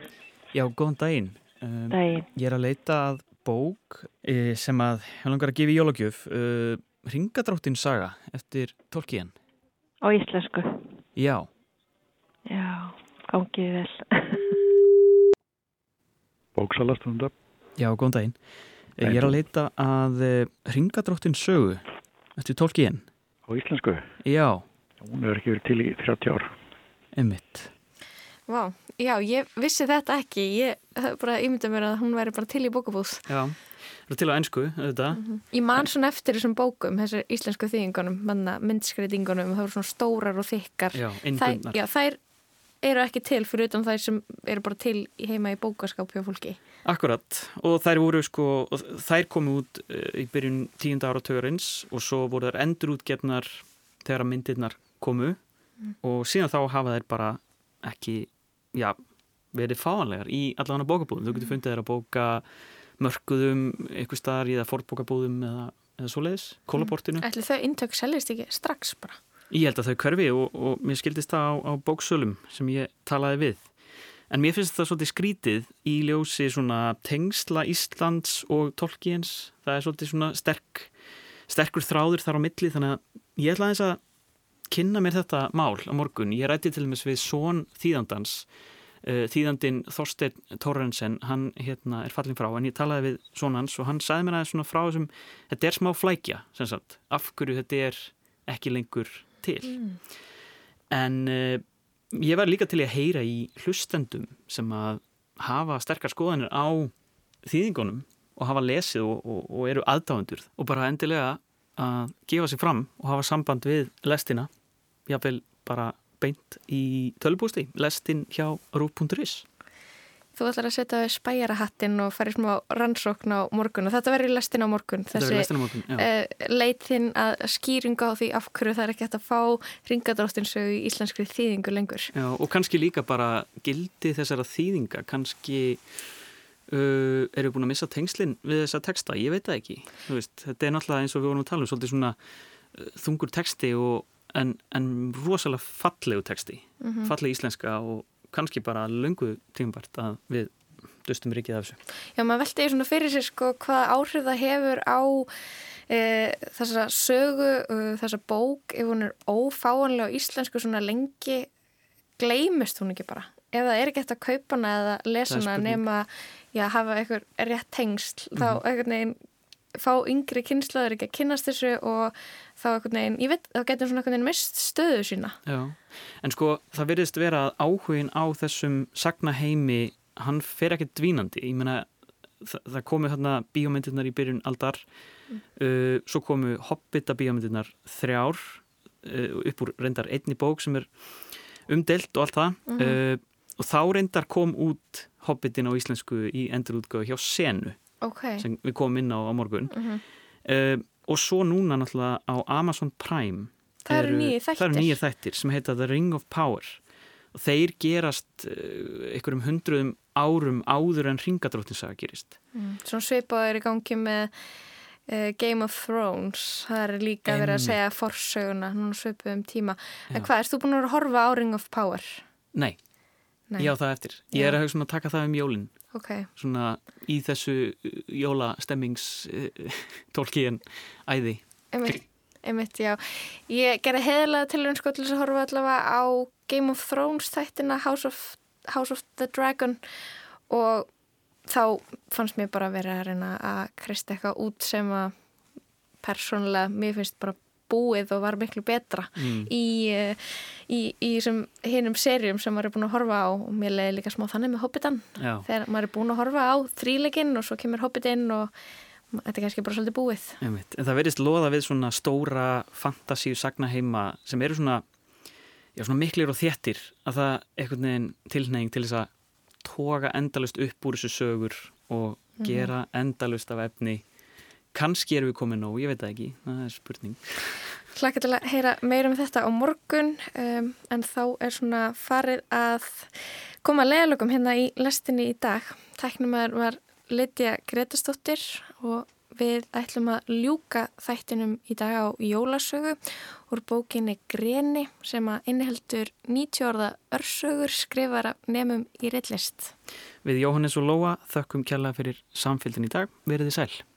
Já, góðan daginn. Um,
Daginn.
Ég er að leita að bók e, sem að ég langar að gefa í jólagjöf uh, Ringadráttin saga eftir Tolkien.
Á íslensku.
Já,
Já, gangið vel.
Bóksalastundar.
já, góðan daginn. E, ég er að leita að Ringadráttin sögu eftir Tolkien.
Á íslensku.
Já,
Hún er ekki verið til í 30 ár.
emmitt.
Vá, já, ég vissi þetta ekki. Ég bara ímyndað mér að hún væri bara til í bókabúð.
Já, það er til á ennsku, auðvitað.
Ég man svona eftir þessum bókum, þessar íslensku þýðingunum, manna myndskreitingunum, það voru svona stórar og þykkar.
Já, innbundnar.
já, þær eru ekki til fyrir utan þær sem eru bara til heima í bókaskáp hjá fólki.
Akkurat, og þær voru sko, þær komu út uh, í byrjun tíunda ára tögarins og svo voru þær endur útgefnar þegar myndirnar komu og síðan þá hafa þær bara ekki, já, verið fáanlegar í allavega bókabúðum. Þú getur fundið þær að bóka mörkuðum, eitthvað í það fortbókabúðum eða, eða svoleiðis, kólaportinu.
Ætli þau intök seljist ekki strax bara.
Ég held að þau körfi og, og mér skildist það á, á bóksölum sem ég talaði við. En mér finnst það svolítið skrítið í ljósi svona tengsla Íslands og Tolkiens. Það er svolítið svona sterk, sterkur þráður þar á milli þannig að ég ætla aðeins að kynna mér þetta mál á morgun. Ég rætti til dæmis við són þýðandans, uh, þýðandin Þorstein Torrensen, hann hérna er fallin frá en ég talaði við són hans og hann sagði mér aðeins svona frá þessum, þetta er smá flækja, sem sagt, af hverju þetta er ekki lengur til. En uh, ég var líka til að heyra í hlustendum sem að hafa sterkar skoðanir á þýðingunum og hafa lesið og, og, og eru aðdáendur og bara endilega að gefa sig fram og hafa samband við lestina, jáfnvel bara beint í tölbústi, lestin hjá rúf.is.
Þú ætlar að setja spæjarahattin og fara í smá rannsókn á morgun og þetta verður í lestin á morgun.
Lestin á morgun,
uh, leitin að skýringa á því af hverju það er ekki hægt að fá ringadróttinsögu í íslenskri þýðingu lengur.
Já, og kannski líka bara gildi þessara þýðinga, kannski uh, eru búin að missa tengslinn við þessa texta, ég veit það ekki. Veist, þetta er náttúrulega eins og við vorum að tala um, svolítið svona uh, þungur texti og, en, en rosalega fallegu texti,
Mhm.
falleg íslenska og kannski bara löngu tímbart að við dustum rikið af þessu.
Já, maður veldi svona fyrir sér sko hvaða áhrif það hefur á e, þessa sögu, e, þessa bók, ef hún er ófáanlega á íslensku svona lengi, gleymist hún ekki bara. Það er ekki eftir að kaupa hana eða lesa hana nema já, hafa eitthvað rétt tengsl, þá
Mhm.
einhvern veginn fá yngri kynslaður ekki að kynnast þessu og þá einhvern veginn, ég veit, þá getur svona einhvern veginn mist stöðu sína.
Já, en sko það virðist vera að áhugin á þessum sagnaheimi, hann fer ekki dvínandi, ég meina það, það komu þarna bíómyndirnar í byrjun aldar uh, svo komu Hobbita bíómyndirnar þrjár uh, upp úr reyndar einni bók sem er umdelt og allt það
Mhm.
uh, og þá reyndar kom út Hobbitin á íslensku í endurútgáðu hjá Senu
ok
sem við komum inn á á morgun
Mhm.
uh, og svo núna náttúrulega á Amazon Prime
Það eru þættir.
nýjir þættir sem heita The Ring of Power og þeir gerast uh, einhverjum hundruðum árum áður en ringadróttinsaga gerist
Mm. Svona svipaður í gangi með uh, Game of Thrones það er líka verið að segja forsöguna, núna svipuð um tíma en
Já.
hvað, erst þú búin að horfa á Ring of Power?
Nei,
Nei.
ég á það eftir ég er að hugsa um að taka það um jólin
Ok,
svona í þessu uh, jólastemmings uh, tólkiðin æði.
Einmitt, einmitt, já. Ég gerði heðilega til sko til þess að horfa allavega á Game of Thrones þættina House of, House of the Dragon og þá fannst mér bara að vera að reyna að kristja eitthvað út sem að persónulega mér finnst bara búið og var miklu betra
Mm.
í, eh, í, í hinum serjum sem maður er búin að horfa á og mér leiði líka smá þannig með Hobbitan
Já.
þegar maður er búin að horfa á þríleikinn og svo kemur Hobbitinn og þetta er kannski bara svolítið búið
Einmitt. En það verðist loða við svona stóra fantasíu sagnaheima sem eru svona, já, svona miklir og þéttir að það einhvern veginn tilneying til þess að toga endalust upp úr þessu sögur og
Mhm.
gera endalust af efni. Kannski erum við komin nóg, ég veit það ekki, það er spurning.
Hlakka til að heyra meira um þetta á morgun um, en þá er svona farið að koma að leiðalögum hérna í lestinni í dag. Tæknumæður var Lydia Gretastóttir og við ætlum að ljúka þættinum í dag á jólasögu úr bókinni Greni sem að inniheldur 90 orða örsögur skrifar af nefnum í reitlist.
Við Jóhannes og Lóa þökkum kjalla fyrir samfélgin í dag. Verið þið sæl.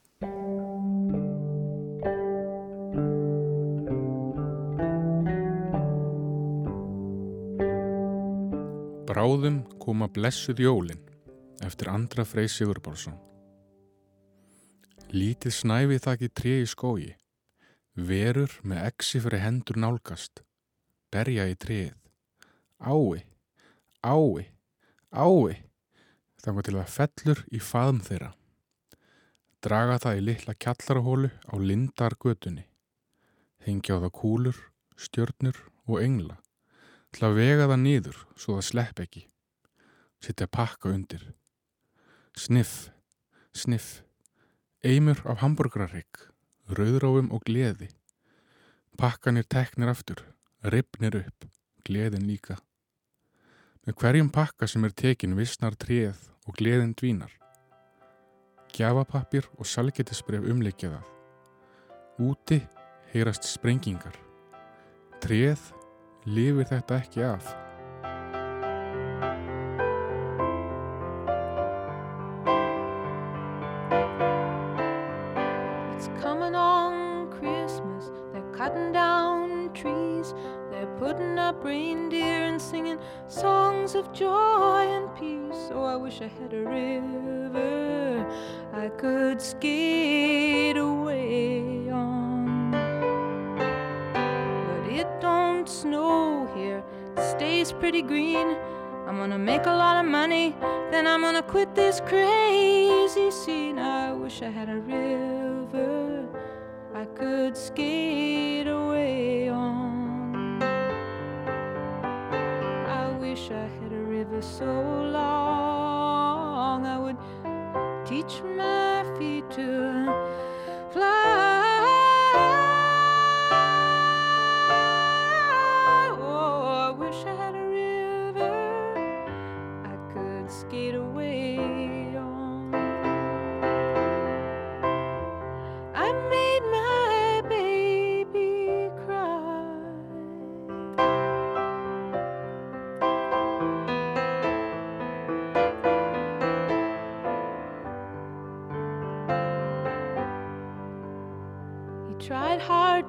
Bráðum koma blessuð jólin eftir andra Frey Sigurborðsson. Lítið snæfi þakki tré í skógi, verur með exi fyrir hendur nálgast, berja í tréð, ái, ái, ái, þangar til að fellur í faðum þeirra. Draga það í litla kjallarahólu á lindargötunni, hengja á það kúlur, stjörnur og engla til að vega það nýður svo það slepp ekki. Sittja pakka undir. Sniff, sniff, eimur af hambúrgrarrygg, rauðrófum og gleði. Pakkanir teknir aftur, ripnir upp, gleðin líka. Með hverjum pakka sem er tekin vissnar tréð og gleðin dvínar. Gjafapappir og salgetisbref umleikja það. Úti heyrast sprengingar. Tréð lifir þetta ekki af.
Songs of joy and peace. Oh, I wish I had a river I could skate away on. But it don't snow here, it stays pretty green. I'm gonna make a lot of money, then I'm gonna quit this crazy scene. I wish I had a river I could skate away on. I wish I had a river so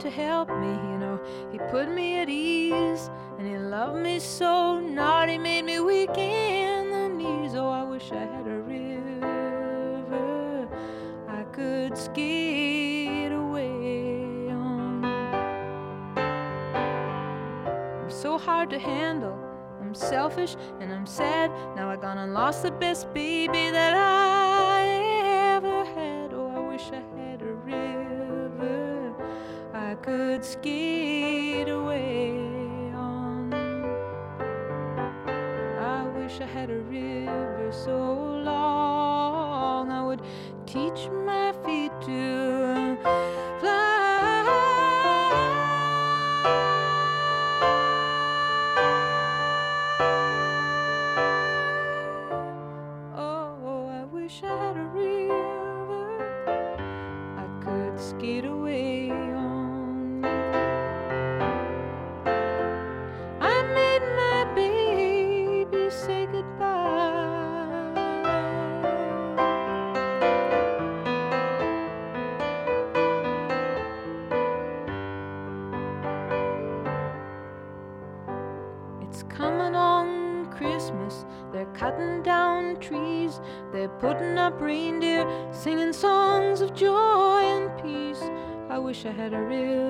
to help me, you know. He put me at ease, and he loved me so. Naughty made me weak in the knees. Oh, I wish I had a river I could skate away on. I'm so hard to handle. I'm selfish and I'm sad. Now I gone and lost the best baby wish I had a river